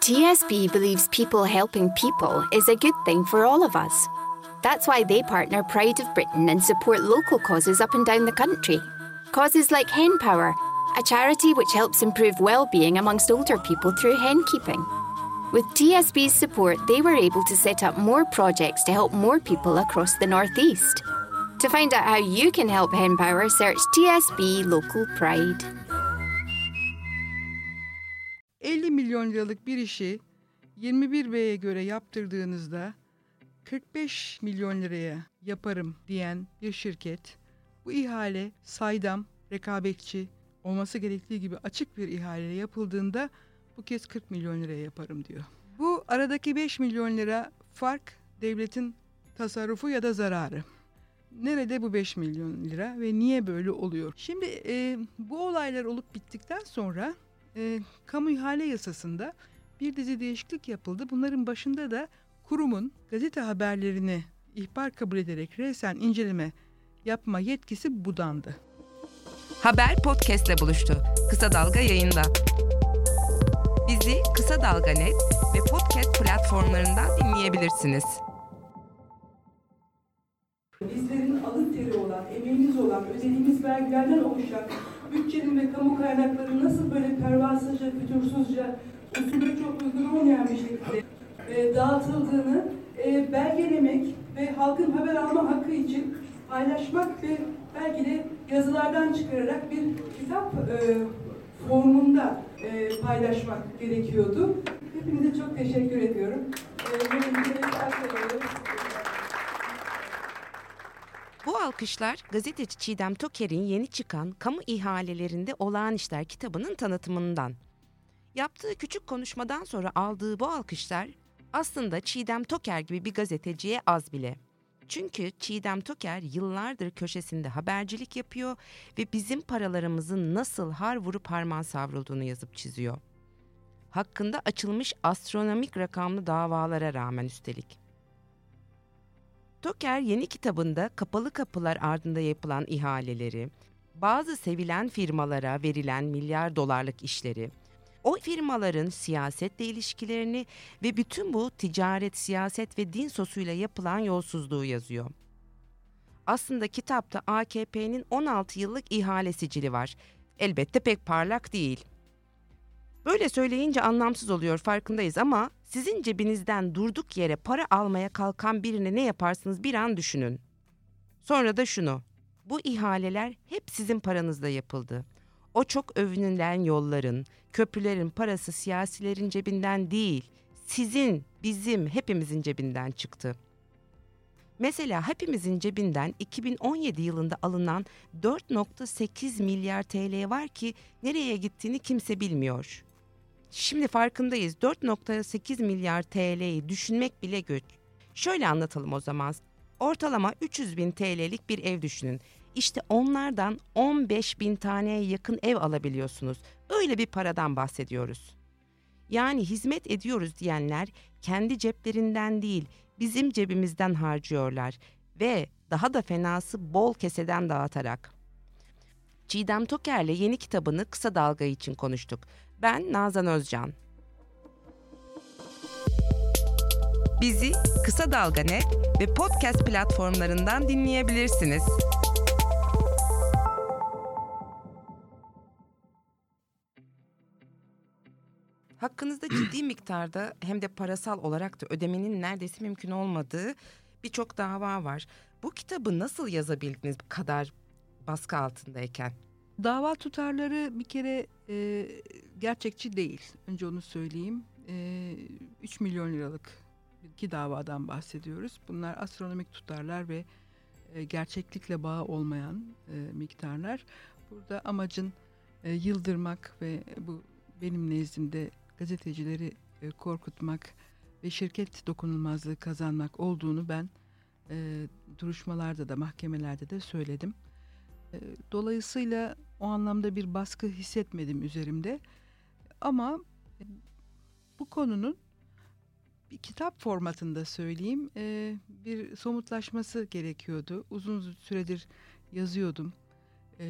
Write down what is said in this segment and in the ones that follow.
TSB believes people helping people is a good thing for all of us. That's why they partner Pride of Britain and support local causes up and down the country. Causes like Hen Power, a charity which helps improve well-being amongst older people through hen keeping. With TSB's support, they were able to set up more projects to help more people across the Northeast. To find out how you can help Hen Power, search TSB Local Pride. Milyon liralık bir işi 21B'ye göre yaptırdığınızda 45 milyon liraya yaparım diyen bir şirket bu ihale saydam, rekabetçi, olması gerektiği gibi açık bir ihaleyle yapıldığında bu kez 40 milyon liraya yaparım diyor. Bu aradaki 5 milyon lira fark devletin tasarrufu ya da zararı. Nerede bu 5 milyon lira ve niye böyle oluyor? Şimdi e, bu olaylar olup bittikten sonra e, kamu ihale yasasında bir dizi değişiklik yapıldı. Bunların başında da kurumun gazete haberlerini ihbar kabul ederek resen inceleme yapma yetkisi budandı. Haber podcastle buluştu. Kısa Dalga yayında. Bizi Kısa Dalga Net ve podcast platformlarından dinleyebilirsiniz. Bizlerin alın teri olan, emeğimiz olan, ödediğimiz vergilerden oluşan bütçenin ve kamu kaynakları nasıl böyle pervasızca, fütursuzca, usulü çok uygun olmayan bir şekilde e, dağıtıldığını e, belgelemek ve halkın haber alma hakkı için paylaşmak ve belki de yazılardan çıkararak bir kitap e, formunda e, paylaşmak gerekiyordu. Hepinize çok teşekkür ediyorum. E, Bu alkışlar gazeteci Çiğdem Toker'in yeni çıkan kamu ihalelerinde olağan işler kitabının tanıtımından. Yaptığı küçük konuşmadan sonra aldığı bu alkışlar aslında Çiğdem Toker gibi bir gazeteciye az bile. Çünkü Çiğdem Toker yıllardır köşesinde habercilik yapıyor ve bizim paralarımızın nasıl har vurup harman savrulduğunu yazıp çiziyor. Hakkında açılmış astronomik rakamlı davalara rağmen üstelik. Toker yeni kitabında kapalı kapılar ardında yapılan ihaleleri, bazı sevilen firmalara verilen milyar dolarlık işleri, o firmaların siyasetle ilişkilerini ve bütün bu ticaret, siyaset ve din sosuyla yapılan yolsuzluğu yazıyor. Aslında kitapta AKP'nin 16 yıllık ihale sicili var. Elbette pek parlak değil. Böyle söyleyince anlamsız oluyor farkındayız ama sizin cebinizden durduk yere para almaya kalkan birine ne yaparsınız bir an düşünün. Sonra da şunu. Bu ihaleler hep sizin paranızda yapıldı. O çok övünülen yolların, köprülerin parası siyasilerin cebinden değil, sizin, bizim, hepimizin cebinden çıktı. Mesela hepimizin cebinden 2017 yılında alınan 4.8 milyar TL var ki nereye gittiğini kimse bilmiyor. Şimdi farkındayız 4.8 milyar TL'yi düşünmek bile güç. Şöyle anlatalım o zaman. Ortalama 300 bin TL'lik bir ev düşünün. İşte onlardan 15 bin taneye yakın ev alabiliyorsunuz. Öyle bir paradan bahsediyoruz. Yani hizmet ediyoruz diyenler kendi ceplerinden değil bizim cebimizden harcıyorlar ve daha da fenası bol keseden dağıtarak. Çiğdem Toker'le yeni kitabını kısa dalga için konuştuk. Ben Nazan Özcan. Bizi Kısa Dalga Net ve podcast platformlarından dinleyebilirsiniz. Hakkınızda ciddi miktarda hem de parasal olarak da ödemenin neredeyse mümkün olmadığı birçok dava var. Bu kitabı nasıl yazabildiniz bu kadar baskı altındayken? Dava tutarları bir kere e, gerçekçi değil. Önce onu söyleyeyim. E, 3 milyon liralık iki davadan bahsediyoruz. Bunlar astronomik tutarlar ve e, gerçeklikle bağı olmayan e, miktarlar. Burada amacın e, yıldırmak ve bu benim nezdimde gazetecileri e, korkutmak ve şirket dokunulmazlığı kazanmak olduğunu ben e, duruşmalarda da mahkemelerde de söyledim. E, dolayısıyla o anlamda bir baskı hissetmedim üzerimde. Ama bu konunun bir kitap formatında söyleyeyim e, bir somutlaşması gerekiyordu. Uzun süredir yazıyordum. E,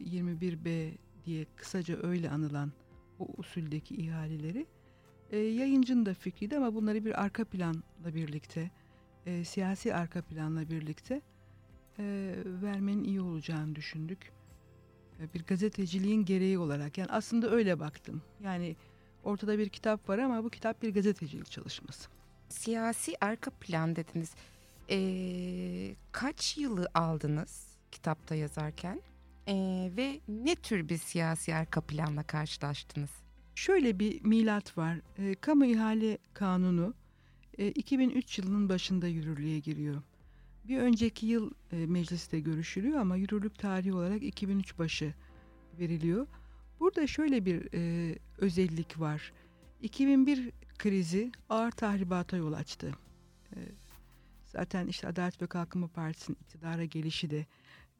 21B diye kısaca öyle anılan o usuldeki ihaleleri. E, yayıncının da fikriydi ama bunları bir arka planla birlikte, e, siyasi arka planla birlikte e, vermenin iyi olacağını düşündük. E, bir gazeteciliğin gereği olarak. Yani aslında öyle baktım. Yani ortada bir kitap var ama bu kitap bir gazetecilik çalışması. Siyasi arka plan dediniz. Ee, kaç yılı aldınız kitapta yazarken? Ee, ve ne tür bir siyasi arka planla karşılaştınız? Şöyle bir milat var. E, kamu ihale kanunu e, 2003 yılının başında yürürlüğe giriyor. Bir önceki yıl e, mecliste görüşülüyor ama yürürlük tarihi olarak 2003 başı veriliyor. Burada şöyle bir e, özellik var. 2001 krizi ağır tahribata yol açtı. E, zaten işte Adalet ve Kalkınma Partisi'nin iktidara gelişi de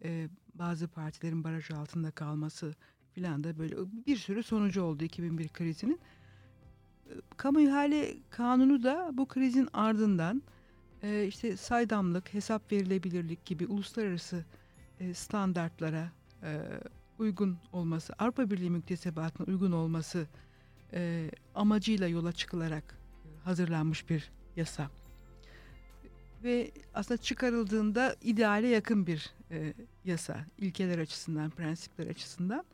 e, bazı partilerin baraj altında kalması filan da böyle bir sürü sonucu oldu 2001 krizinin. E, kamu ihale kanunu da bu krizin ardından e, işte saydamlık, hesap verilebilirlik gibi uluslararası e, standartlara e, uygun olması, Avrupa Birliği müktesebatına uygun olması e, amacıyla yola çıkılarak hazırlanmış bir yasa. Ve aslında çıkarıldığında ideale yakın bir e, yasa, ilkeler açısından, prensipler açısından.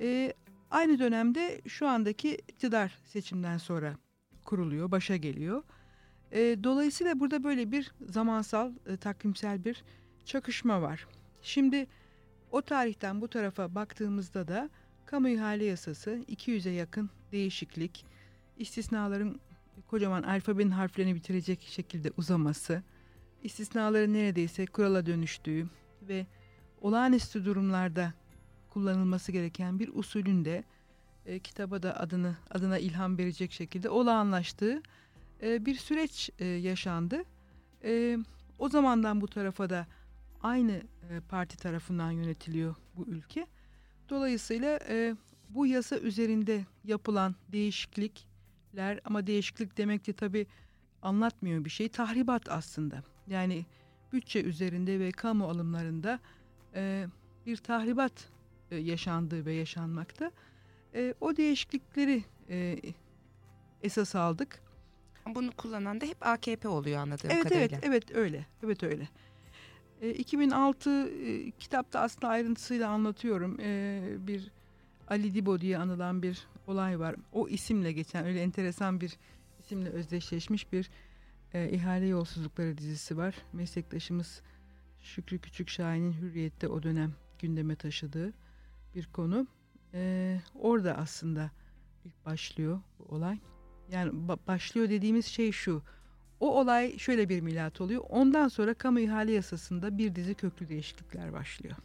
E, aynı dönemde şu andaki iktidar seçimden sonra kuruluyor, başa geliyor. E, dolayısıyla burada böyle bir zamansal, e, takvimsel bir çakışma var. Şimdi o tarihten bu tarafa baktığımızda da kamu ihale yasası 200'e yakın değişiklik, istisnaların kocaman alfabenin harflerini bitirecek şekilde uzaması, istisnaların neredeyse kurala dönüştüğü ve olağanüstü durumlarda kullanılması gereken bir usulün de e, kitaba da adını adına ilham verecek şekilde olağanlaştığı e, bir süreç e, yaşandı. E, o zamandan bu tarafa da aynı e, parti tarafından yönetiliyor bu ülke. Dolayısıyla e, bu yasa üzerinde yapılan değişiklikler ama değişiklik demek de tabii anlatmıyor bir şey. Tahribat aslında. Yani bütçe üzerinde ve kamu alımlarında e, bir tahribat e, yaşandığı ve yaşanmakta. E, o değişiklikleri e, esas aldık. Bunu kullanan da hep AKP oluyor anladığım evet, kadarıyla. Evet, evet öyle. Evet öyle. E, 2006 e, kitapta aslında ayrıntısıyla anlatıyorum. E, bir Ali Dibo diye anılan bir olay var. O isimle geçen öyle enteresan bir isimle özdeşleşmiş bir e, ihale yolsuzlukları dizisi var. Meslektaşımız Şükrü Küçük Şahin'in Hürriyet'te o dönem gündeme taşıdığı bir konu. E, orada aslında ilk başlıyor bu olay. Yani ba- başlıyor dediğimiz şey şu. O olay şöyle bir milat oluyor. Ondan sonra kamu ihale yasasında bir dizi köklü değişiklikler başlıyor.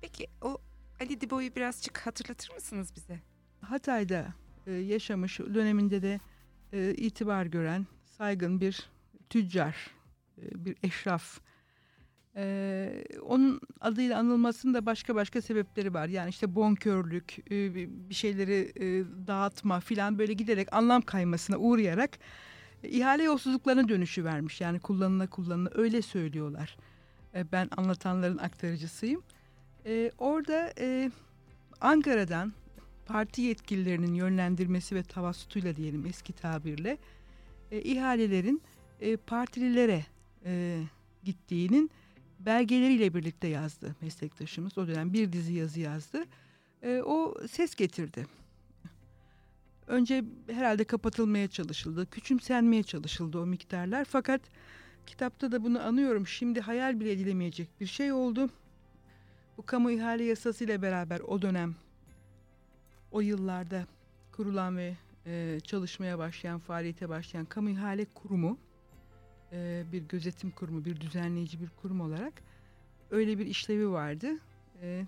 Peki o Ali Dibo'yu birazcık hatırlatır mısınız bize? Hatay'da e, yaşamış döneminde de e, itibar gören saygın bir tüccar, e, bir eşraf. E, onun adıyla anılmasının da başka başka sebepleri var. Yani işte bonkörlük, bir şeyleri dağıtma filan böyle giderek anlam kaymasına uğrayarak ihale yolsuzluklarına dönüşü vermiş. Yani kullanına kullanına öyle söylüyorlar. Ben anlatanların aktarıcısıyım. E, orada e, Ankara'dan parti yetkililerinin yönlendirmesi ve tavassutuyla diyelim eski tabirle e, ihalelerin e, partililere e, gittiğinin belgeleriyle birlikte yazdı meslektaşımız. O dönem bir dizi yazı yazdı. E, o ses getirdi. Önce herhalde kapatılmaya çalışıldı, küçümsenmeye çalışıldı o miktarlar. Fakat kitapta da bunu anıyorum. Şimdi hayal bile edilemeyecek bir şey oldu. Bu kamu ihale yasası ile beraber o dönem, o yıllarda kurulan ve e, çalışmaya başlayan, faaliyete başlayan kamu ihale kurumu, e, bir gözetim kurumu, bir düzenleyici bir kurum olarak öyle bir işlevi vardı. E,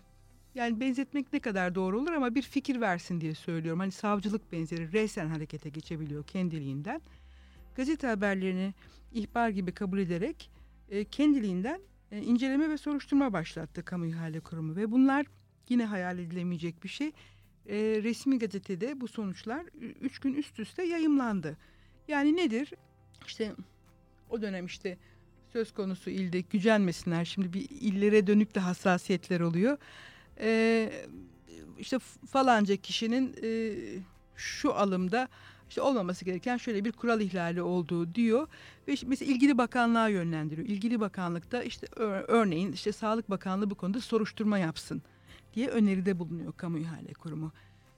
yani benzetmek ne kadar doğru olur ama bir fikir versin diye söylüyorum. Hani savcılık benzeri resen harekete geçebiliyor kendiliğinden. Gazete haberlerini ihbar gibi kabul ederek e, kendiliğinden e, inceleme ve soruşturma başlattı kamu ihale kurumu ve bunlar yine hayal edilemeyecek bir şey. E, resmi gazetede bu sonuçlar üç gün üst üste yayımlandı. Yani nedir? İşte o dönem işte söz konusu ilde gücenmesinler. Şimdi bir illere dönük de hassasiyetler oluyor. E, işte falanca kişinin e, şu alımda işte olmaması gereken şöyle bir kural ihlali olduğu diyor ve işte mesela ilgili bakanlığa yönlendiriyor. İlgili bakanlıkta işte örneğin işte Sağlık Bakanlığı bu konuda soruşturma yapsın diye öneride bulunuyor Kamu İhale Kurumu.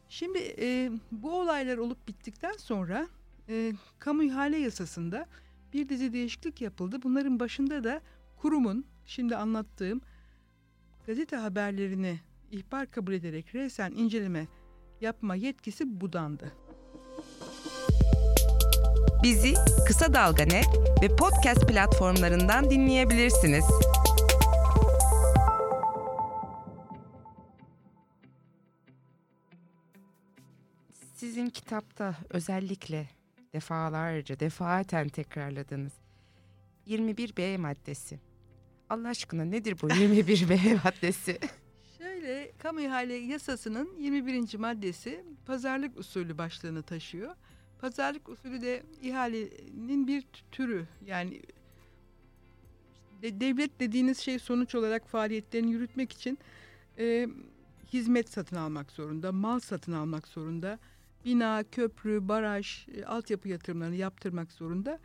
Şimdi e, bu olaylar olup bittikten sonra e, kamu ihale yasasında bir dizi değişiklik yapıldı. Bunların başında da kurumun şimdi anlattığım gazete haberlerini ihbar kabul ederek resen inceleme yapma yetkisi budandı. Bizi Kısa Dalga Net ve podcast platformlarından dinleyebilirsiniz. Sizin kitapta özellikle defalarca, defaten tekrarladınız. 21B maddesi. Allah aşkına nedir bu 21B maddesi? Şöyle kamu ihale yasasının 21. maddesi pazarlık usulü başlığını taşıyor. Pazarlık usulü de ihalenin bir türü yani de, devlet dediğiniz şey sonuç olarak faaliyetlerini yürütmek için e, hizmet satın almak zorunda, mal satın almak zorunda, bina, köprü, baraj, e, altyapı yatırımlarını yaptırmak zorunda.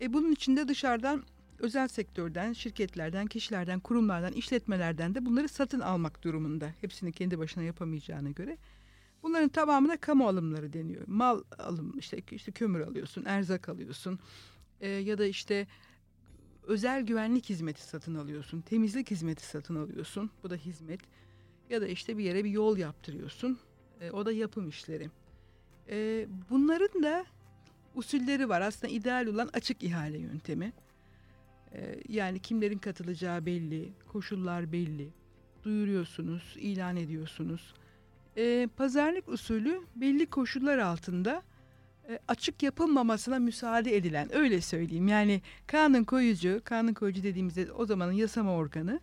E, bunun için de dışarıdan özel sektörden, şirketlerden, kişilerden, kurumlardan, işletmelerden de bunları satın almak durumunda. Hepsini kendi başına yapamayacağına göre. Bunların tamamına kamu alımları deniyor. Mal alım işte işte kömür alıyorsun, erzak alıyorsun e, ya da işte özel güvenlik hizmeti satın alıyorsun, temizlik hizmeti satın alıyorsun. Bu da hizmet. Ya da işte bir yere bir yol yaptırıyorsun. E, o da yapım işleri. E, bunların da usulleri var. Aslında ideal olan açık ihale yöntemi. E, yani kimlerin katılacağı belli, koşullar belli. Duyuruyorsunuz, ilan ediyorsunuz e, pazarlık usulü belli koşullar altında e, açık yapılmamasına müsaade edilen öyle söyleyeyim. Yani kanun koyucu, kanun koyucu dediğimizde o zamanın yasama organı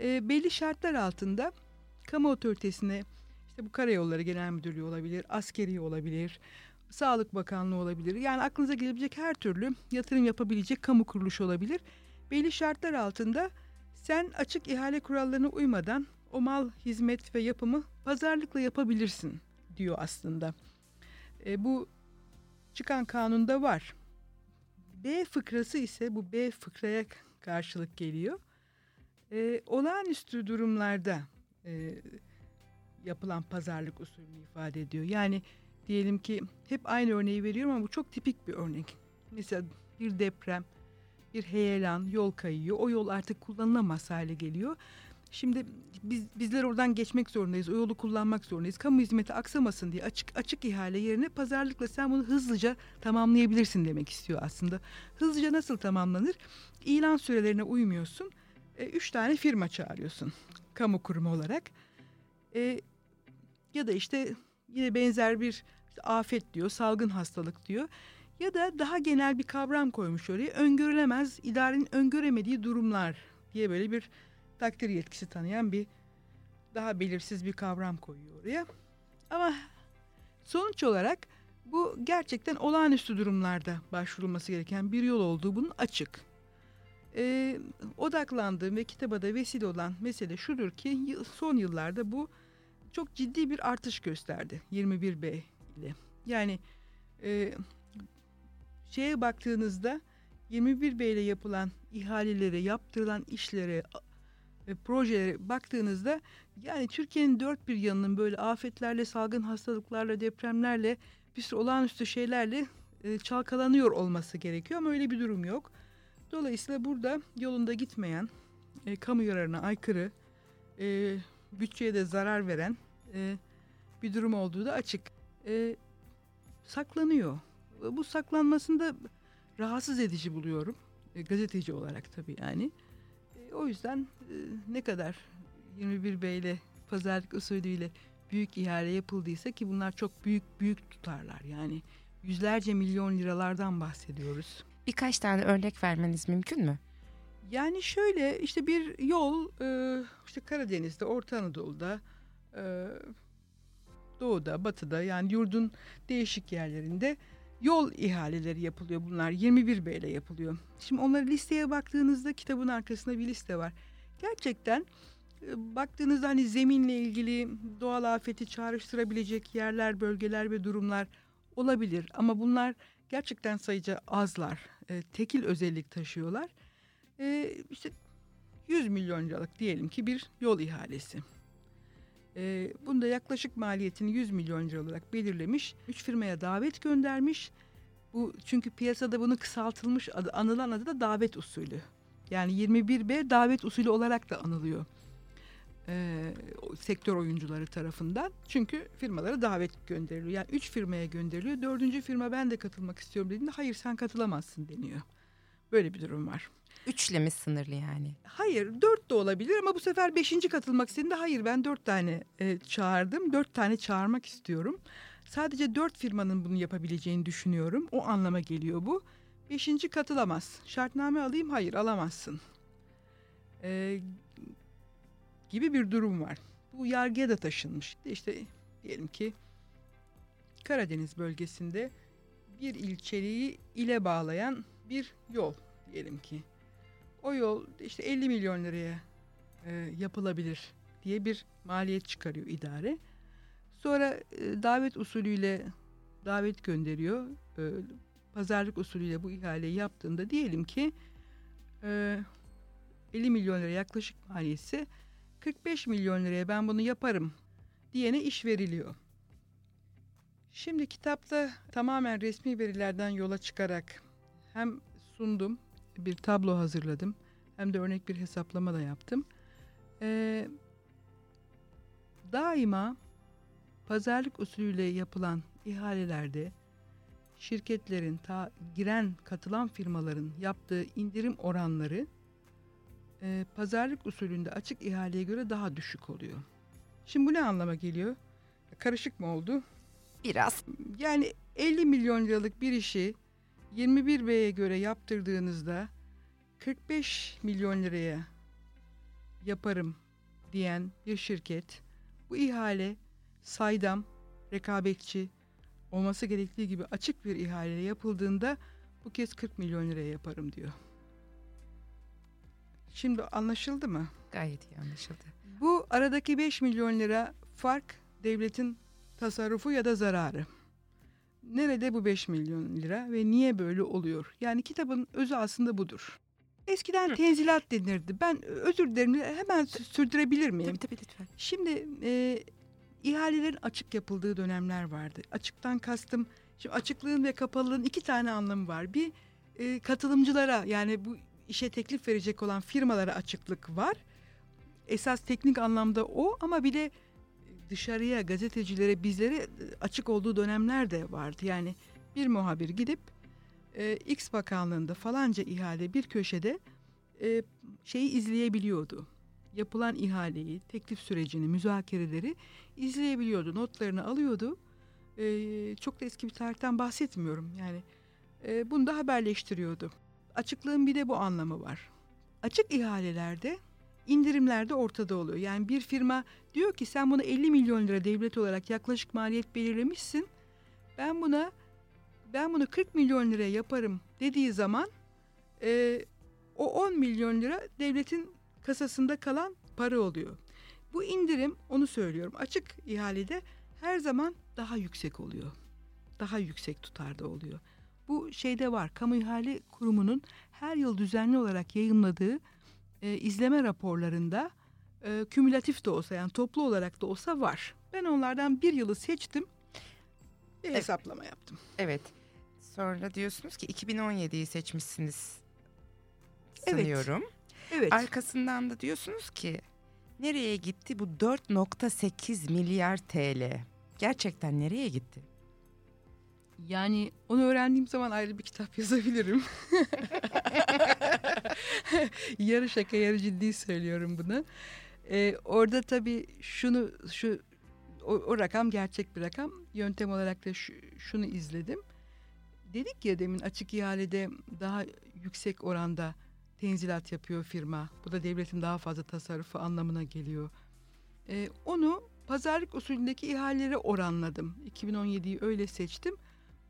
e, belli şartlar altında kamu otoritesine işte bu karayolları genel müdürlüğü olabilir, askeri olabilir, Sağlık Bakanlığı olabilir. Yani aklınıza gelebilecek her türlü yatırım yapabilecek kamu kuruluşu olabilir. Belli şartlar altında sen açık ihale kurallarına uymadan o mal, hizmet ve yapımı pazarlıkla yapabilirsin diyor aslında. E, bu çıkan kanunda var. B fıkrası ise bu B fıkraya karşılık geliyor. E, olağanüstü durumlarda e, yapılan pazarlık usulünü ifade ediyor. Yani diyelim ki hep aynı örneği veriyorum ama bu çok tipik bir örnek. Mesela bir deprem, bir heyelan, yol kayıyor. O yol artık kullanılamaz hale geliyor. Şimdi biz bizler oradan geçmek zorundayız. O yolu kullanmak zorundayız. Kamu hizmeti aksamasın diye açık açık ihale yerine pazarlıkla sen bunu hızlıca tamamlayabilirsin demek istiyor aslında. Hızlıca nasıl tamamlanır? İlan sürelerine uymuyorsun. E, üç tane firma çağırıyorsun kamu kurumu olarak. E, ya da işte yine benzer bir işte afet diyor, salgın hastalık diyor. Ya da daha genel bir kavram koymuş oraya. Öngörülemez, idarenin öngöremediği durumlar diye böyle bir takdir yetkisi tanıyan bir daha belirsiz bir kavram koyuyor oraya. Ama sonuç olarak bu gerçekten olağanüstü durumlarda başvurulması gereken bir yol olduğu bunun açık. Ee, odaklandığım ve kitaba da vesile olan mesele şudur ki son yıllarda bu çok ciddi bir artış gösterdi 21B ile. Yani e, şeye baktığınızda 21B ile yapılan ihalelere, yaptırılan işlere, e, projelere baktığınızda yani Türkiye'nin dört bir yanının böyle afetlerle, salgın hastalıklarla, depremlerle bir sürü olağanüstü şeylerle e, çalkalanıyor olması gerekiyor ama öyle bir durum yok. Dolayısıyla burada yolunda gitmeyen, e, kamu yararına aykırı, e, bütçeye de zarar veren e, bir durum olduğu da açık. E, saklanıyor. Bu saklanmasını da rahatsız edici buluyorum. E, gazeteci olarak tabii yani. O yüzden e, ne kadar 21 B ile pazarlık usulüyle büyük ihale yapıldıysa ki bunlar çok büyük büyük tutarlar. Yani yüzlerce milyon liralardan bahsediyoruz. Birkaç tane örnek vermeniz mümkün mü? Yani şöyle işte bir yol e, işte Karadeniz'de, Orta Anadolu'da, e, Doğu'da, Batı'da yani yurdun değişik yerlerinde yol ihaleleri yapılıyor bunlar. 21 B ile yapılıyor. Şimdi onları listeye baktığınızda kitabın arkasında bir liste var. Gerçekten e, baktığınızda hani zeminle ilgili doğal afeti çağrıştırabilecek yerler, bölgeler ve durumlar olabilir. Ama bunlar gerçekten sayıca azlar. Tekil özellik taşıyorlar. E, işte 100 milyon liralık diyelim ki bir yol ihalesi. E, bunda yaklaşık maliyetini 100 milyon lira olarak belirlemiş. Üç firmaya davet göndermiş. Bu çünkü piyasada bunun kısaltılmış adı, anılan adı da davet usulü. Yani 21B davet usulü olarak da anılıyor. E, sektör oyuncuları tarafından. Çünkü firmalara davet gönderiliyor. Yani üç firmaya gönderiliyor. Dördüncü firma ben de katılmak istiyorum dediğinde hayır sen katılamazsın deniyor. Böyle bir durum var. Üçle mi sınırlı yani? Hayır dört de olabilir ama bu sefer beşinci katılmak istediğinde hayır ben dört tane e, çağırdım. Dört tane çağırmak istiyorum. Sadece dört firmanın bunu yapabileceğini düşünüyorum. O anlama geliyor bu. Beşinci katılamaz. Şartname alayım hayır alamazsın. E, gibi bir durum var. Bu yargıya da taşınmış. İşte diyelim ki Karadeniz bölgesinde bir ilçeliği ile bağlayan bir yol diyelim ki. O yol işte 50 milyon liraya e, yapılabilir diye bir maliyet çıkarıyor idare. Sonra e, davet usulüyle davet gönderiyor. E, pazarlık usulüyle bu ihaleyi yaptığında diyelim ki e, 50 milyon lira yaklaşık maliyeti 45 milyon liraya ben bunu yaparım diyene iş veriliyor. Şimdi kitapta tamamen resmi verilerden yola çıkarak hem sundum bir tablo hazırladım hem de örnek bir hesaplama da yaptım. Ee, daima pazarlık usulüyle yapılan ihalelerde şirketlerin ta giren katılan firmaların yaptığı indirim oranları e, pazarlık usulünde açık ihaleye göre daha düşük oluyor. Şimdi bu ne anlama geliyor? Karışık mı oldu? Biraz. Yani 50 milyon liralık bir işi 21B'ye göre yaptırdığınızda 45 milyon liraya yaparım diyen bir şirket bu ihale saydam, rekabetçi olması gerektiği gibi açık bir ihale yapıldığında bu kez 40 milyon liraya yaparım diyor. Şimdi anlaşıldı mı? Gayet iyi anlaşıldı. Bu aradaki 5 milyon lira fark devletin tasarrufu ya da zararı. Nerede bu 5 milyon lira ve niye böyle oluyor? Yani kitabın özü aslında budur. Eskiden Hı. tenzilat denirdi. Ben özür dilerim hemen sürdürebilir miyim? Tabii tabii lütfen. Şimdi e, ihalelerin açık yapıldığı dönemler vardı. Açıktan kastım, şimdi açıklığın ve kapalılığın iki tane anlamı var. Bir e, katılımcılara yani bu işe teklif verecek olan firmalara açıklık var. Esas teknik anlamda o ama bir de dışarıya gazetecilere bizlere açık olduğu dönemler de vardı. Yani bir muhabir gidip e, X bakanlığında falanca ihale bir köşede e, şeyi izleyebiliyordu. Yapılan ihaleyi, teklif sürecini, müzakereleri izleyebiliyordu. Notlarını alıyordu. E, çok da eski bir tarihten bahsetmiyorum. Yani e, bunu da haberleştiriyordu. Açıklığın bir de bu anlamı var. Açık ihalelerde indirimler de ortada oluyor. Yani bir firma diyor ki sen bunu 50 milyon lira devlet olarak yaklaşık maliyet belirlemişsin. Ben buna ben bunu 40 milyon liraya yaparım dediği zaman e, o 10 milyon lira devletin kasasında kalan para oluyor. Bu indirim onu söylüyorum açık ihalede her zaman daha yüksek oluyor. Daha yüksek tutarda oluyor. Bu şeyde var kamu ihale kurumunun her yıl düzenli olarak yayınladığı e, izleme raporlarında e, kümülatif de olsa yani toplu olarak da olsa var. Ben onlardan bir yılı seçtim ve Evet. hesaplama yaptım. Evet. Sonra diyorsunuz ki 2017'yi seçmişsiniz Evet. sanıyorum. Evet. Arkasından da diyorsunuz ki nereye gitti bu 4.8 milyar TL? Gerçekten nereye gitti? Yani onu öğrendiğim zaman ayrı bir kitap yazabilirim. yarı şaka yarı ciddi söylüyorum bunu. Ee, orada tabii şunu şu o, o rakam gerçek bir rakam. Yöntem olarak da şu, şunu izledim. Dedik ya demin açık ihalede daha yüksek oranda tenzilat yapıyor firma. Bu da devletin daha fazla tasarrufu anlamına geliyor. Ee, onu pazarlık usulündeki ihalelere oranladım. 2017'yi öyle seçtim.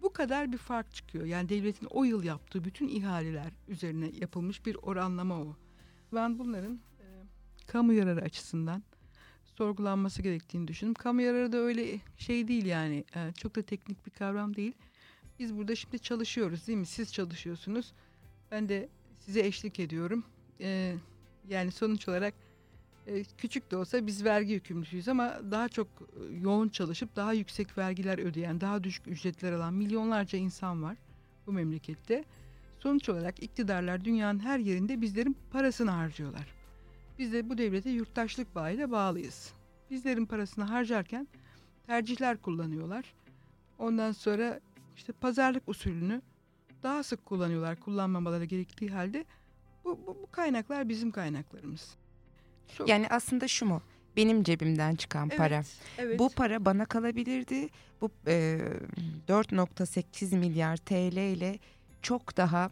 Bu kadar bir fark çıkıyor. Yani devletin o yıl yaptığı bütün ihaleler üzerine yapılmış bir oranlama o. Ben bunların e, kamu yararı açısından sorgulanması gerektiğini düşündüm. Kamu yararı da öyle şey değil yani e, çok da teknik bir kavram değil. Biz burada şimdi çalışıyoruz değil mi? Siz çalışıyorsunuz. Ben de size eşlik ediyorum. E, yani sonuç olarak küçük de olsa biz vergi yükümlüsüyüz ama daha çok e, yoğun çalışıp daha yüksek vergiler ödeyen, daha düşük ücretler alan milyonlarca insan var bu memlekette. Sonuç olarak iktidarlar dünyanın her yerinde bizlerin parasını harcıyorlar. Biz de bu devlete yurttaşlık bağıyla bağlıyız. Bizlerin parasını harcarken tercihler kullanıyorlar. Ondan sonra işte pazarlık usulünü daha sık kullanıyorlar kullanmamaları gerektiği halde bu, bu, bu kaynaklar bizim kaynaklarımız. Çok... Yani aslında şu mu? Benim cebimden çıkan evet, para. Evet. Bu para bana kalabilirdi. Bu e, 4.8 milyar TL ile çok daha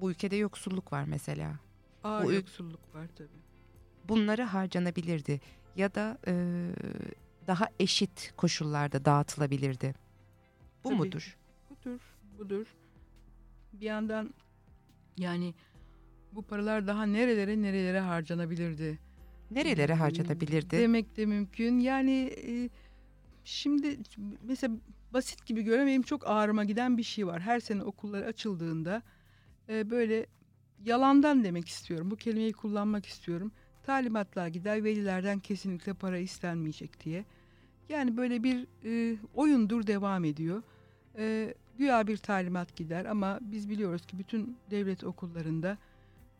bu ülkede yoksulluk var mesela. Aa, bu yoksulluk var tabii. Bunları harcanabilirdi ya da e, daha eşit koşullarda dağıtılabilirdi. Bu Tabii. mudur? Budur, budur. Bir yandan yani bu paralar daha nerelere nerelere harcanabilirdi? Nerelere harcanabilirdi? Demek de mümkün. Yani e, şimdi mesela basit gibi gören benim çok ağrıma giden bir şey var. Her sene okullar açıldığında e, böyle yalandan demek istiyorum. Bu kelimeyi kullanmak istiyorum. Talimatlar gider velilerden kesinlikle para istenmeyecek diye. Yani böyle bir e, oyundur devam ediyor. E, güya bir talimat gider ama biz biliyoruz ki bütün devlet okullarında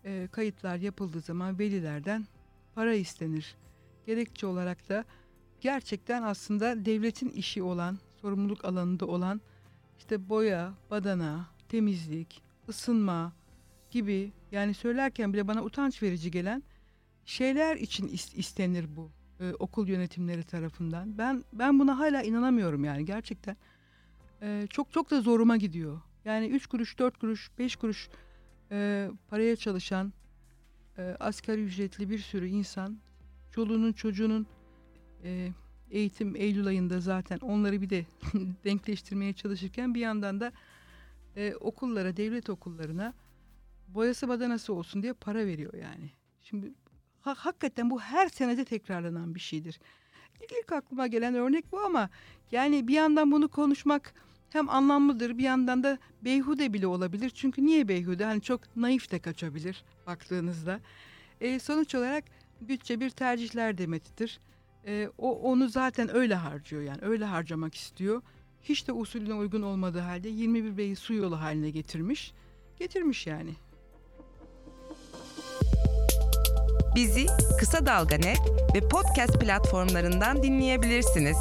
e, kayıtlar yapıldığı zaman velilerden para istenir. Gerekçe olarak da gerçekten aslında devletin işi olan, sorumluluk alanında olan işte boya, badana, temizlik, ısınma gibi yani söylerken bile bana utanç verici gelen şeyler için istenir bu e, okul yönetimleri tarafından. Ben ben buna hala inanamıyorum yani gerçekten. E, çok çok da zoruma gidiyor. Yani 3 kuruş, 4 kuruş, 5 kuruş e, paraya çalışan e, asgari ücretli bir sürü insan çoluğunun çocuğunun e, eğitim Eylül ayında zaten onları bir de denkleştirmeye çalışırken bir yandan da e, okullara, devlet okullarına boyası badanası olsun diye para veriyor yani. Şimdi ha, hakikaten bu her senede tekrarlanan bir şeydir. İlk aklıma gelen örnek bu ama yani bir yandan bunu konuşmak hem anlamlıdır bir yandan da beyhude bile olabilir. Çünkü niye beyhude? Hani çok naif de kaçabilir baktığınızda. E, sonuç olarak bütçe bir tercihler demetidir. E, o onu zaten öyle harcıyor yani öyle harcamak istiyor. Hiç de usulüne uygun olmadığı halde 21 beyi su yolu haline getirmiş. Getirmiş yani. Bizi Kısa Dalga ve podcast platformlarından dinleyebilirsiniz.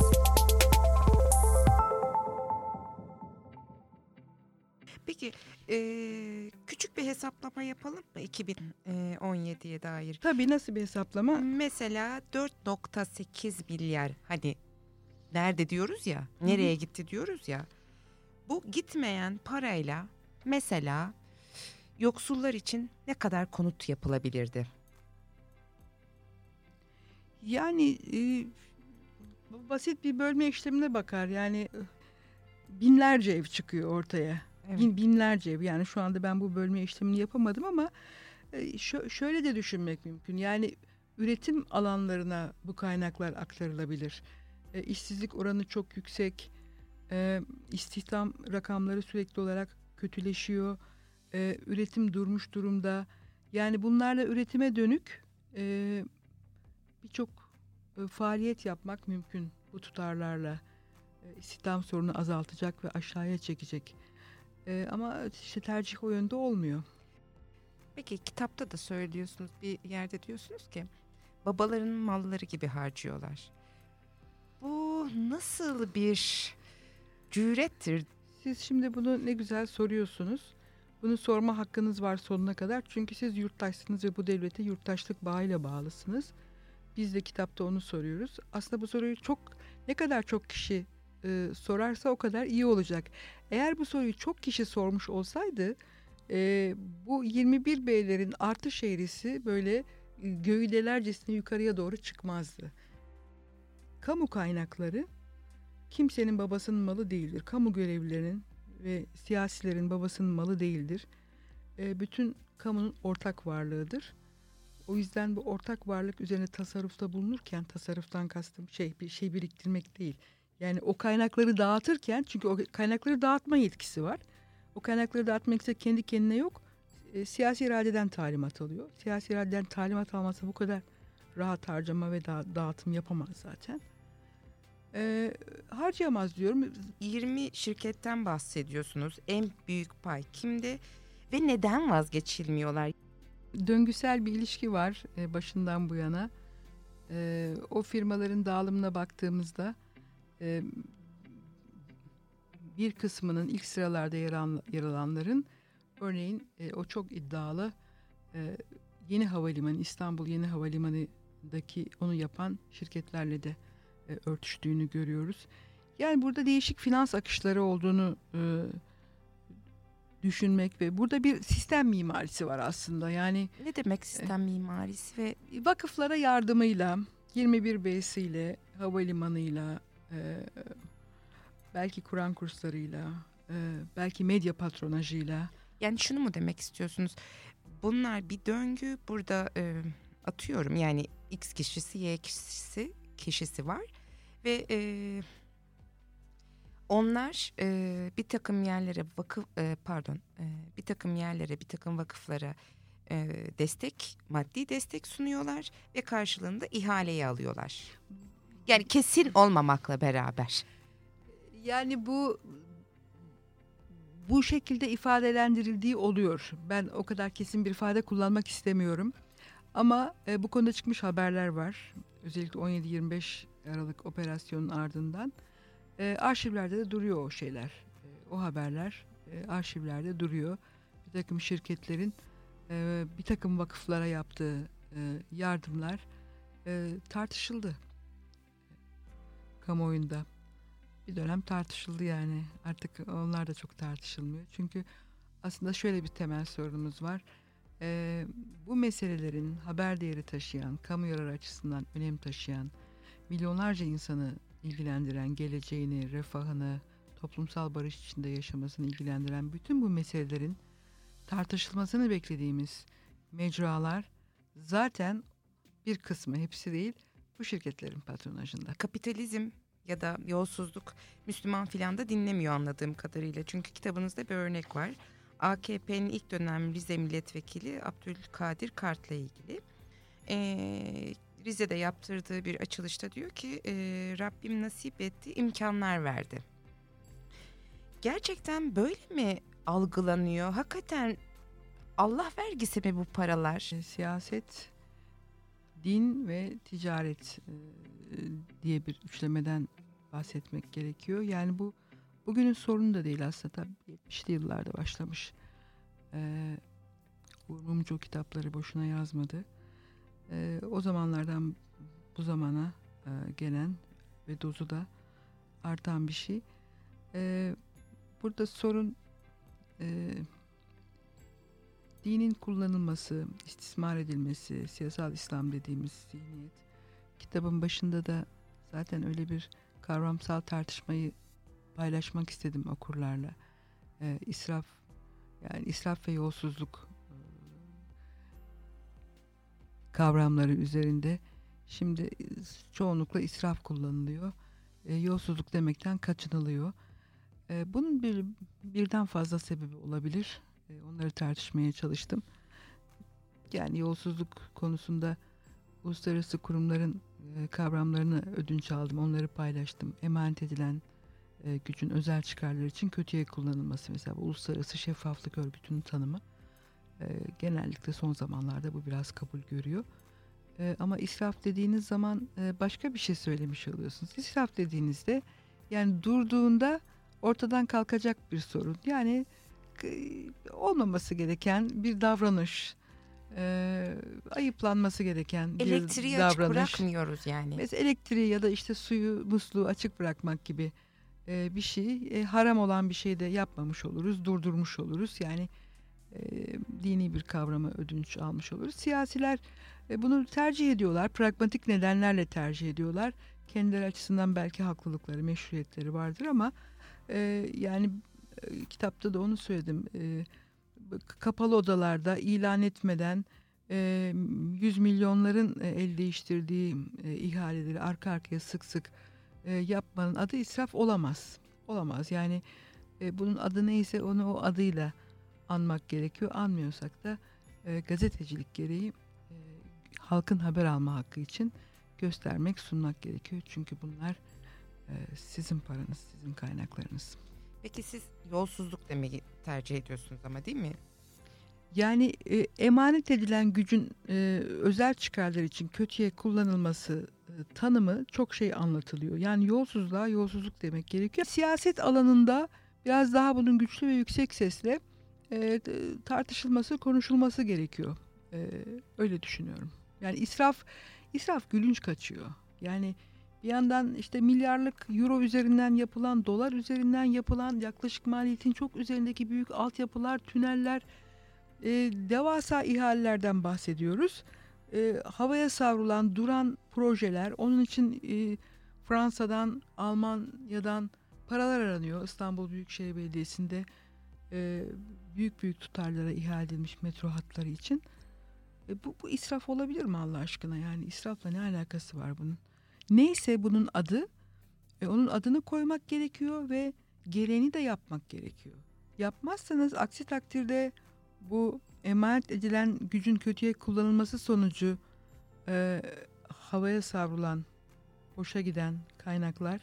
Peki e, küçük bir hesaplama yapalım mı 2017'ye dair? Tabii nasıl bir hesaplama? Mesela 4.8 milyar hani nerede diyoruz ya nereye gitti diyoruz ya. Bu gitmeyen parayla mesela yoksullar için ne kadar konut yapılabilirdi? Yani e, basit bir bölme işlemine bakar. Yani binlerce ev çıkıyor ortaya. Evet. Bin, binlerce. Yani şu anda ben bu bölme işlemini yapamadım ama e, şöyle de düşünmek mümkün. Yani üretim alanlarına bu kaynaklar aktarılabilir. E, işsizlik oranı çok yüksek. E, istihdam rakamları sürekli olarak kötüleşiyor. E, üretim durmuş durumda. Yani bunlarla üretime dönük birçok faaliyet yapmak mümkün bu tutarlarla. İstihdam sorunu azaltacak ve aşağıya çekecek. E, ama işte tercih o yönde olmuyor. Peki kitapta da söylüyorsunuz bir yerde diyorsunuz ki babaların malları gibi harcıyorlar. Bu nasıl bir cürettir? Siz şimdi bunu ne güzel soruyorsunuz. Bunu sorma hakkınız var sonuna kadar. Çünkü siz yurttaşsınız ve bu devlete yurttaşlık bağıyla bağlısınız. Biz de kitapta onu soruyoruz. Aslında bu soruyu çok ne kadar çok kişi e, sorarsa o kadar iyi olacak. Eğer bu soruyu çok kişi sormuş olsaydı e, bu 21 beylerin artış eğrisi böyle e, göğüdelercesine yukarıya doğru çıkmazdı. Kamu kaynakları kimsenin babasının malı değildir. Kamu görevlilerinin ve siyasilerin babasının malı değildir. E, bütün kamunun ortak varlığıdır. O yüzden bu ortak varlık üzerine tasarrufta bulunurken tasarruftan kastım şey bir şey biriktirmek değil. Yani o kaynakları dağıtırken çünkü o kaynakları dağıtma yetkisi var. O kaynakları dağıtmak ise kendi kendine yok. E, siyasi iradeden talimat alıyor. Siyasi iradeden talimat alması bu kadar rahat harcama ve da, dağıtım yapamaz zaten. E, harcayamaz diyorum. 20 şirketten bahsediyorsunuz. En büyük pay kimde ve neden vazgeçilmiyorlar? Döngüsel bir ilişki var e, başından bu yana. E, o firmaların dağılımına baktığımızda e, bir kısmının ilk sıralarda yer, alan, yer alanların örneğin e, o çok iddialı e, Yeni Havalimanı İstanbul Yeni Havalimanı'daki onu yapan şirketlerle de e, örtüştüğünü görüyoruz. Yani burada değişik finans akışları olduğunu e, düşünmek ve burada bir sistem mimarisi var aslında. Yani ne demek sistem mimarisi ve vakıflara yardımıyla 21 B'siyle havalimanıyla e, belki Kur'an kurslarıyla e, belki medya patronajıyla yani şunu mu demek istiyorsunuz? Bunlar bir döngü burada e, atıyorum yani X kişisi Y kişisi kişisi var ve e, onlar e, bir takım yerlere vakıf e, pardon e, bir takım yerlere bir takım vakıflara e, destek maddi destek sunuyorlar ve karşılığında ihaleyi alıyorlar. Yani kesin olmamakla beraber. Yani bu bu şekilde ifadelendirildiği oluyor. Ben o kadar kesin bir ifade kullanmak istemiyorum. Ama e, bu konuda çıkmış haberler var. Özellikle 17-25 Aralık operasyonun ardından. E, arşivlerde de duruyor o şeyler. E, o haberler e, arşivlerde duruyor. Bir takım şirketlerin e, bir takım vakıflara yaptığı e, yardımlar e, tartışıldı kamuoyunda. Bir dönem tartışıldı yani. Artık onlar da çok tartışılmıyor. Çünkü aslında şöyle bir temel sorunumuz var. E, bu meselelerin haber değeri taşıyan, kamu yararı açısından önem taşıyan, milyonlarca insanı ilgilendiren, geleceğini, refahını, toplumsal barış içinde yaşamasını ilgilendiren bütün bu meselelerin tartışılmasını beklediğimiz mecralar zaten bir kısmı hepsi değil bu şirketlerin patronajında. Kapitalizm ya da yolsuzluk Müslüman filan da dinlemiyor anladığım kadarıyla. Çünkü kitabınızda bir örnek var. AKP'nin ilk dönem Rize Milletvekili Abdülkadir Kart'la ilgili. Ee, Rize'de yaptırdığı bir açılışta diyor ki e, Rabbim nasip etti imkanlar verdi. Gerçekten böyle mi algılanıyor? Hakikaten Allah vergisi mi bu paralar? E, siyaset, din ve ticaret e, diye bir üçlemeden bahsetmek gerekiyor. Yani bu bugünün sorunu da değil aslında. Tabii 70'li yıllarda başlamış. Ee, Uğur Mumcu kitapları boşuna yazmadı. Ee, o zamanlardan bu zamana e, gelen ve dozu da artan bir şey. Burada sorun e, dinin kullanılması, istismar edilmesi, siyasal İslam dediğimiz zihniyet. Kitabın başında da zaten öyle bir kavramsal tartışmayı paylaşmak istedim okurlarla. Ee, israf, yani israf ve yolsuzluk e, kavramları üzerinde. Şimdi çoğunlukla israf kullanılıyor. E, yolsuzluk demekten kaçınılıyor. E, bunun bir birden fazla sebebi olabilir. E, onları tartışmaya çalıştım. Yani yolsuzluk konusunda uluslararası kurumların e, kavramlarını ödünç aldım, onları paylaştım. Emanet edilen e, gücün özel çıkarları için kötüye kullanılması mesela Uluslararası Şeffaflık Örgütü'nün tanımı. E, genellikle son zamanlarda bu biraz kabul görüyor. Ama israf dediğiniz zaman başka bir şey söylemiş oluyorsunuz. İsraf dediğinizde yani durduğunda ortadan kalkacak bir sorun. Yani olmaması gereken bir davranış, e, ayıplanması gereken bir Elektriği davranış. açık bırakmıyoruz yani. Mesela elektriği ya da işte suyu, musluğu açık bırakmak gibi e, bir şey. E, haram olan bir şey de yapmamış oluruz, durdurmuş oluruz. Yani e, dini bir kavramı ödünç almış oluruz. Siyasiler e, bunu tercih ediyorlar. Pragmatik nedenlerle tercih ediyorlar. Kendileri açısından belki haklılıkları, meşruiyetleri vardır ama e, yani e, kitapta da onu söyledim. E, kapalı odalarda ilan etmeden e, yüz milyonların e, el değiştirdiği e, ihaleleri arka arkaya sık sık e, yapmanın adı israf olamaz. Olamaz yani e, bunun adı neyse onu o adıyla anmak gerekiyor. Anmıyorsak da e, gazetecilik gereği e, halkın haber alma hakkı için göstermek, sunmak gerekiyor. Çünkü bunlar e, sizin paranız, sizin kaynaklarınız. Peki siz yolsuzluk demeyi tercih ediyorsunuz ama değil mi? Yani e, emanet edilen gücün e, özel çıkarlar için kötüye kullanılması e, tanımı çok şey anlatılıyor. Yani yolsuzluğa yolsuzluk demek gerekiyor. Siyaset alanında biraz daha bunun güçlü ve yüksek sesle e, tartışılması, konuşulması gerekiyor. E, öyle düşünüyorum. Yani israf, israf gülünç kaçıyor. Yani bir yandan işte milyarlık euro üzerinden yapılan, dolar üzerinden yapılan yaklaşık maliyetin çok üzerindeki büyük altyapılar, tüneller, e, devasa ihalelerden bahsediyoruz. E, havaya savrulan, duran projeler, onun için e, Fransa'dan, Almanya'dan paralar aranıyor. İstanbul Büyükşehir Belediyesi'nde e, büyük büyük tutarlara ihale edilmiş metro hatları için. E, bu, bu israf olabilir mi Allah aşkına? Yani israfla ne alakası var bunun? Neyse bunun adı, e, onun adını koymak gerekiyor ve gereğini de yapmak gerekiyor. Yapmazsanız aksi takdirde bu emanet edilen gücün kötüye kullanılması sonucu e, havaya savrulan, boşa giden kaynaklar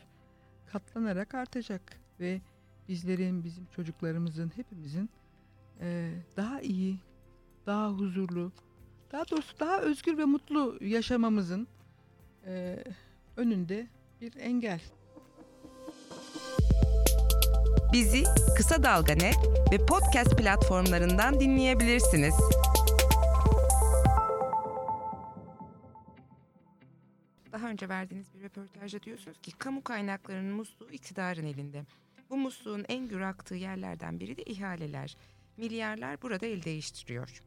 katlanarak artacak ve bizlerin, bizim çocuklarımızın, hepimizin e, daha iyi, daha huzurlu, daha doğrusu daha özgür ve mutlu yaşamamızın e, önünde bir engel. Bizi Kısa Dalga Net ve podcast platformlarından dinleyebilirsiniz. Daha önce verdiğiniz bir röportajda diyorsunuz ki kamu kaynaklarının musluğu iktidarın elinde. Bu musluğun en gür aktığı yerlerden biri de ihaleler. Milyarlar burada el değiştiriyor.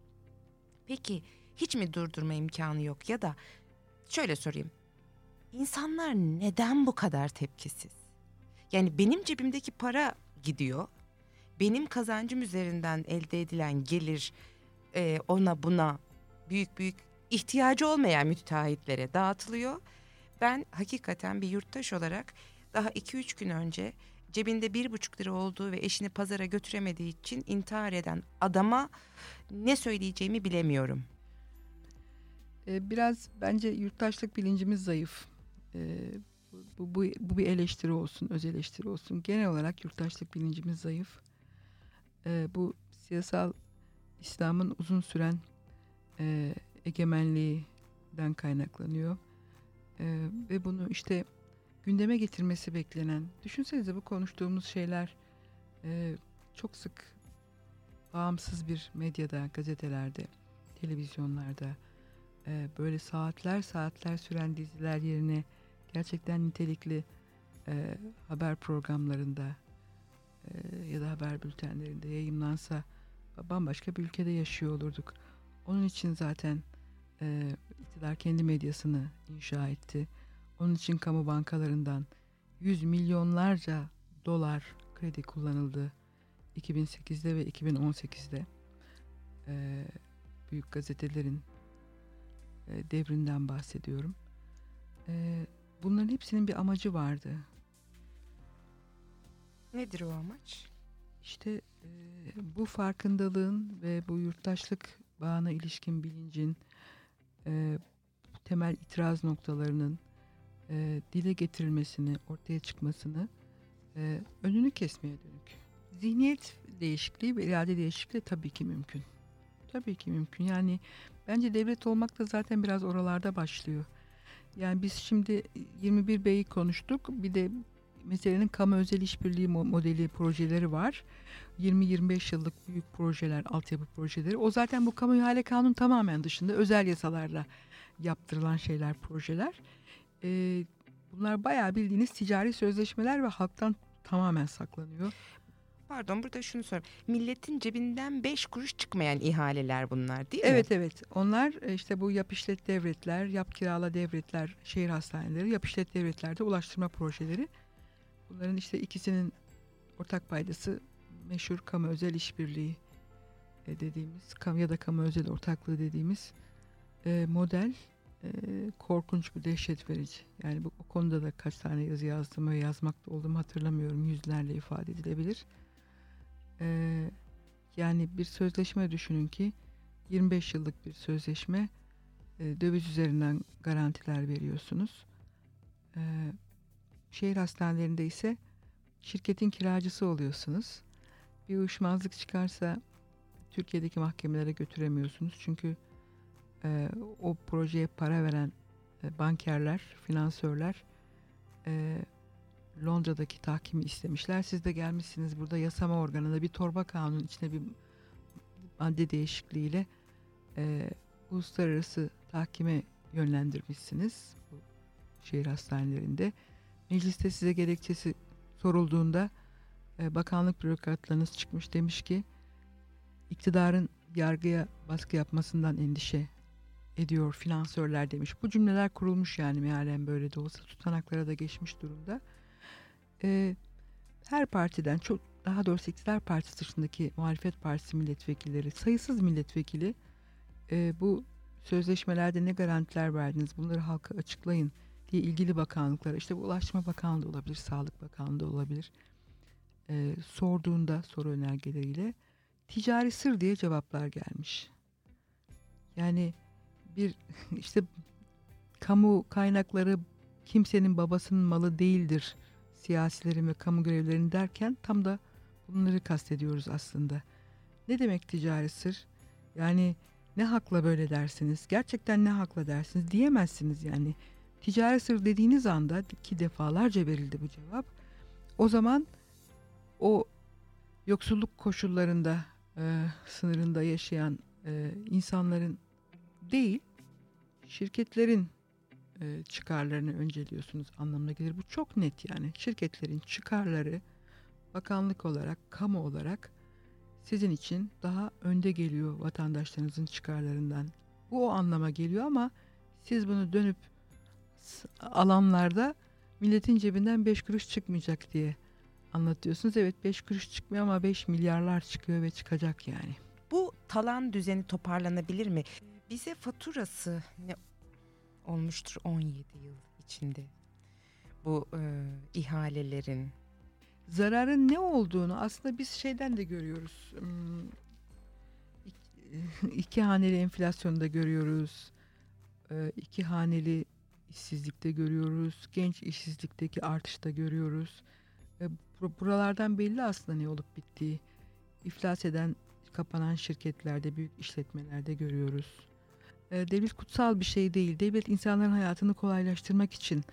Peki hiç mi durdurma imkanı yok ya da şöyle sorayım. İnsanlar neden bu kadar tepkisiz? Yani benim cebimdeki para gidiyor. Benim kazancım üzerinden elde edilen gelir e, ona buna büyük büyük ihtiyacı olmayan müteahhitlere dağıtılıyor. Ben hakikaten bir yurttaş olarak daha 2-3 gün önce cebinde bir buçuk lira olduğu ve eşini pazara götüremediği için intihar eden adama ne söyleyeceğimi bilemiyorum. Biraz bence yurttaşlık bilincimiz zayıf. Bu, bu, bu bir eleştiri olsun, öz eleştiri olsun. Genel olarak yurttaşlık bilincimiz zayıf. Bu siyasal İslam'ın uzun süren egemenliğinden kaynaklanıyor. Ve bunu işte gündeme getirmesi beklenen. Düşünsenize bu konuştuğumuz şeyler e, çok sık bağımsız bir medyada, gazetelerde, televizyonlarda e, böyle saatler saatler süren diziler yerine gerçekten nitelikli e, haber programlarında e, ya da haber bültenlerinde yayınlansa bambaşka bir ülkede yaşıyor olurduk. Onun için zaten e, iktidar kendi medyasını inşa etti onun için kamu bankalarından yüz milyonlarca dolar kredi kullanıldı 2008'de ve 2018'de. Ee, büyük gazetelerin e, devrinden bahsediyorum. Ee, bunların hepsinin bir amacı vardı. Nedir o amaç? İşte e, bu farkındalığın ve bu yurttaşlık bağına ilişkin bilincin e, temel itiraz noktalarının e, dile getirilmesini, ortaya çıkmasını e, önünü kesmeye dönük. Zihniyet değişikliği ve irade değişikliği tabii ki mümkün. Tabii ki mümkün. Yani bence devlet olmak da zaten biraz oralarda başlıyor. Yani biz şimdi 21 B'yi konuştuk. Bir de meselenin kamu özel işbirliği modeli projeleri var. 20-25 yıllık büyük projeler, altyapı projeleri. O zaten bu kamu ihale kanun tamamen dışında özel yasalarla yaptırılan şeyler, projeler e, bunlar bayağı bildiğiniz ticari sözleşmeler ve halktan tamamen saklanıyor. Pardon burada şunu sorayım. Milletin cebinden beş kuruş çıkmayan ihaleler bunlar değil mi? Evet evet. Onlar e, işte bu yap işlet devletler, yap kirala devletler, şehir hastaneleri, yap işlet devletlerde ulaştırma projeleri. Bunların işte ikisinin ortak paydası meşhur kamu özel işbirliği e, dediğimiz kam ya da kamu özel ortaklığı dediğimiz e, model korkunç bir dehşet verici. Yani bu konuda da kaç tane yazı yazdım ve yazmakta olduğumu hatırlamıyorum. Yüzlerle ifade edilebilir. E, yani bir sözleşme düşünün ki 25 yıllık bir sözleşme e, döviz üzerinden garantiler veriyorsunuz. E, şehir hastanelerinde ise şirketin kiracısı oluyorsunuz. Bir uyuşmazlık çıkarsa Türkiye'deki mahkemelere götüremiyorsunuz. Çünkü e, o projeye para veren e, bankerler, finansörler e, Londra'daki tahkimi istemişler. Siz de gelmişsiniz burada yasama organında bir torba kanun içine bir madde değişikliğiyle e, uluslararası tahkime yönlendirmişsiniz bu şehir hastanelerinde. Mecliste size gerekçesi sorulduğunda e, bakanlık bürokratlarınız çıkmış demiş ki iktidarın yargıya baskı yapmasından endişe ediyor finansörler demiş. Bu cümleler kurulmuş yani mealen böyle de olsa tutanaklara da geçmiş durumda. E, her partiden çok daha doğrusu iktidar partisi dışındaki muhalefet partisi milletvekilleri sayısız milletvekili e, bu sözleşmelerde ne garantiler verdiniz bunları halka açıklayın diye ilgili bakanlıklara işte bu Ulaştırma Bakanlığı olabilir, Sağlık Bakanlığı olabilir e, sorduğunda soru önergeleriyle ticari sır diye cevaplar gelmiş. Yani bir işte kamu kaynakları kimsenin babasının malı değildir siyasilerin ve kamu görevlilerinin derken tam da bunları kastediyoruz aslında. Ne demek ticari sır? Yani ne hakla böyle dersiniz? Gerçekten ne hakla dersiniz? Diyemezsiniz yani. Ticari sır dediğiniz anda ki defalarca verildi bu cevap. O zaman o yoksulluk koşullarında e, sınırında yaşayan e, insanların değil şirketlerin e, çıkarlarını önceliyorsunuz anlamına gelir. Bu çok net yani. Şirketlerin çıkarları bakanlık olarak, kamu olarak sizin için daha önde geliyor vatandaşlarınızın çıkarlarından. Bu o anlama geliyor ama siz bunu dönüp alanlarda milletin cebinden 5 kuruş çıkmayacak diye anlatıyorsunuz. Evet 5 kuruş çıkmıyor ama 5 milyarlar çıkıyor ve çıkacak yani. Bu talan düzeni toparlanabilir mi? Bize faturası olmuştur 17 yıl içinde bu e, ihalelerin zararın ne olduğunu aslında biz şeyden de görüyoruz. İki haneli enflasyonda görüyoruz. iki haneli işsizlikte görüyoruz. Genç işsizlikteki artışta görüyoruz. Buralardan belli aslında ne olup bittiği. İflas eden, kapanan şirketlerde, büyük işletmelerde görüyoruz. Devlet kutsal bir şey değil. Devlet insanların hayatını kolaylaştırmak için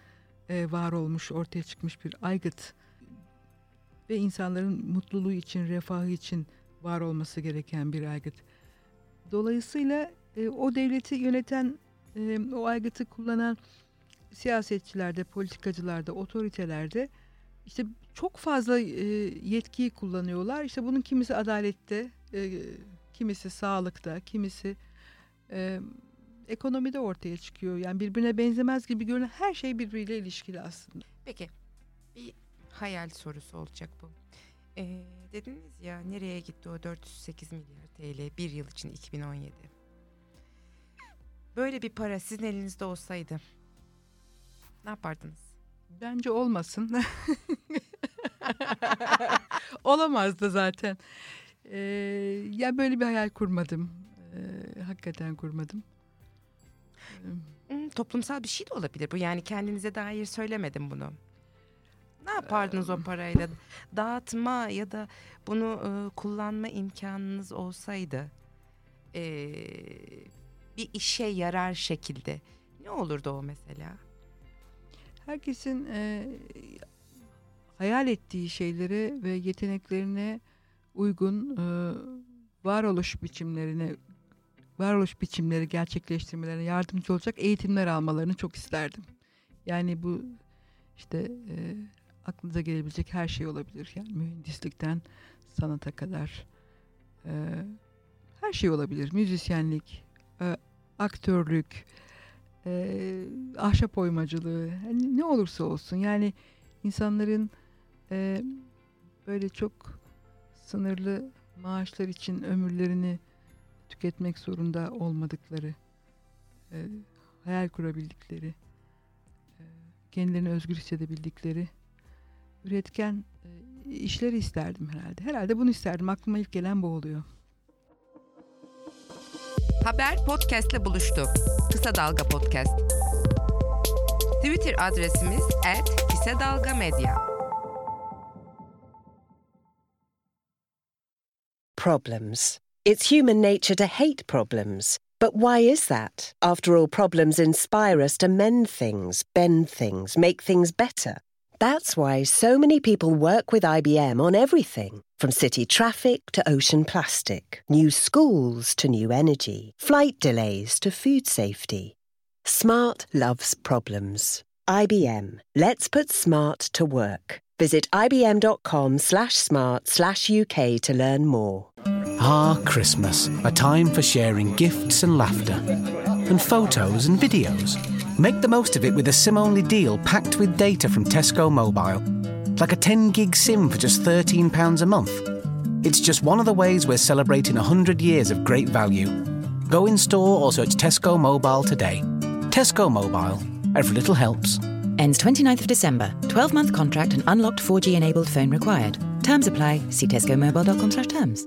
var olmuş, ortaya çıkmış bir aygıt ve insanların mutluluğu için, refahı için var olması gereken bir aygıt. Dolayısıyla e, o devleti yöneten, e, o aygıtı kullanan siyasetçilerde, politikacılarda, otoritelerde işte çok fazla e, yetkiyi kullanıyorlar. İşte bunun kimisi adalette, e, kimisi sağlıkta, kimisi e, ekonomide ortaya çıkıyor. Yani birbirine benzemez gibi görünen her şey birbiriyle ilişkili aslında. Peki bir hayal sorusu olacak bu. Ee, dediniz ya nereye gitti o 408 milyar TL bir yıl için 2017. Böyle bir para sizin elinizde olsaydı ne yapardınız? Bence olmasın. Olamazdı zaten. Ee, ya böyle bir hayal kurmadım. Ee, hakikaten kurmadım. Hmm, toplumsal bir şey de olabilir bu. Yani kendinize dair söylemedim bunu. Ne yapardınız o parayla? Dağıtma ya da bunu e, kullanma imkanınız olsaydı e, bir işe yarar şekilde ne olurdu o mesela? Herkesin e, hayal ettiği şeylere ve yeteneklerine uygun e, varoluş biçimlerine varoluş biçimleri gerçekleştirmelerine yardımcı olacak eğitimler almalarını çok isterdim. Yani bu işte e, aklınıza gelebilecek her şey olabilir. Yani mühendislikten sanata kadar e, her şey olabilir. Müzisyenlik, e, aktörlük, e, ahşap oymacılığı, yani ne olursa olsun. Yani insanların e, böyle çok sınırlı maaşlar için ömürlerini tüketmek zorunda olmadıkları, e, hayal kurabildikleri, e, kendilerini özgür hissedebildikleri üretken e, işleri isterdim herhalde. Herhalde bunu isterdim. Aklıma ilk gelen bu oluyor. Haber podcastle buluştu. Kısa Dalga Podcast. Twitter adresimiz @kısadalgamedya. Problems. It's human nature to hate problems. But why is that? After all, problems inspire us to mend things, bend things, make things better. That's why so many people work with IBM on everything from city traffic to ocean plastic, new schools to new energy, flight delays to food safety. Smart loves problems. IBM. Let's put smart to work. Visit ibm.com slash smart slash UK to learn more. Ah, Christmas, a time for sharing gifts and laughter, and photos and videos. Make the most of it with a SIM only deal packed with data from Tesco Mobile. Like a 10 gig SIM for just £13 a month. It's just one of the ways we're celebrating 100 years of great value. Go in store or search Tesco Mobile today. Tesco Mobile. Every little helps. Ends 29th of December. 12 month contract and unlocked 4G enabled phone required. Terms apply. See tescomobile.com slash terms.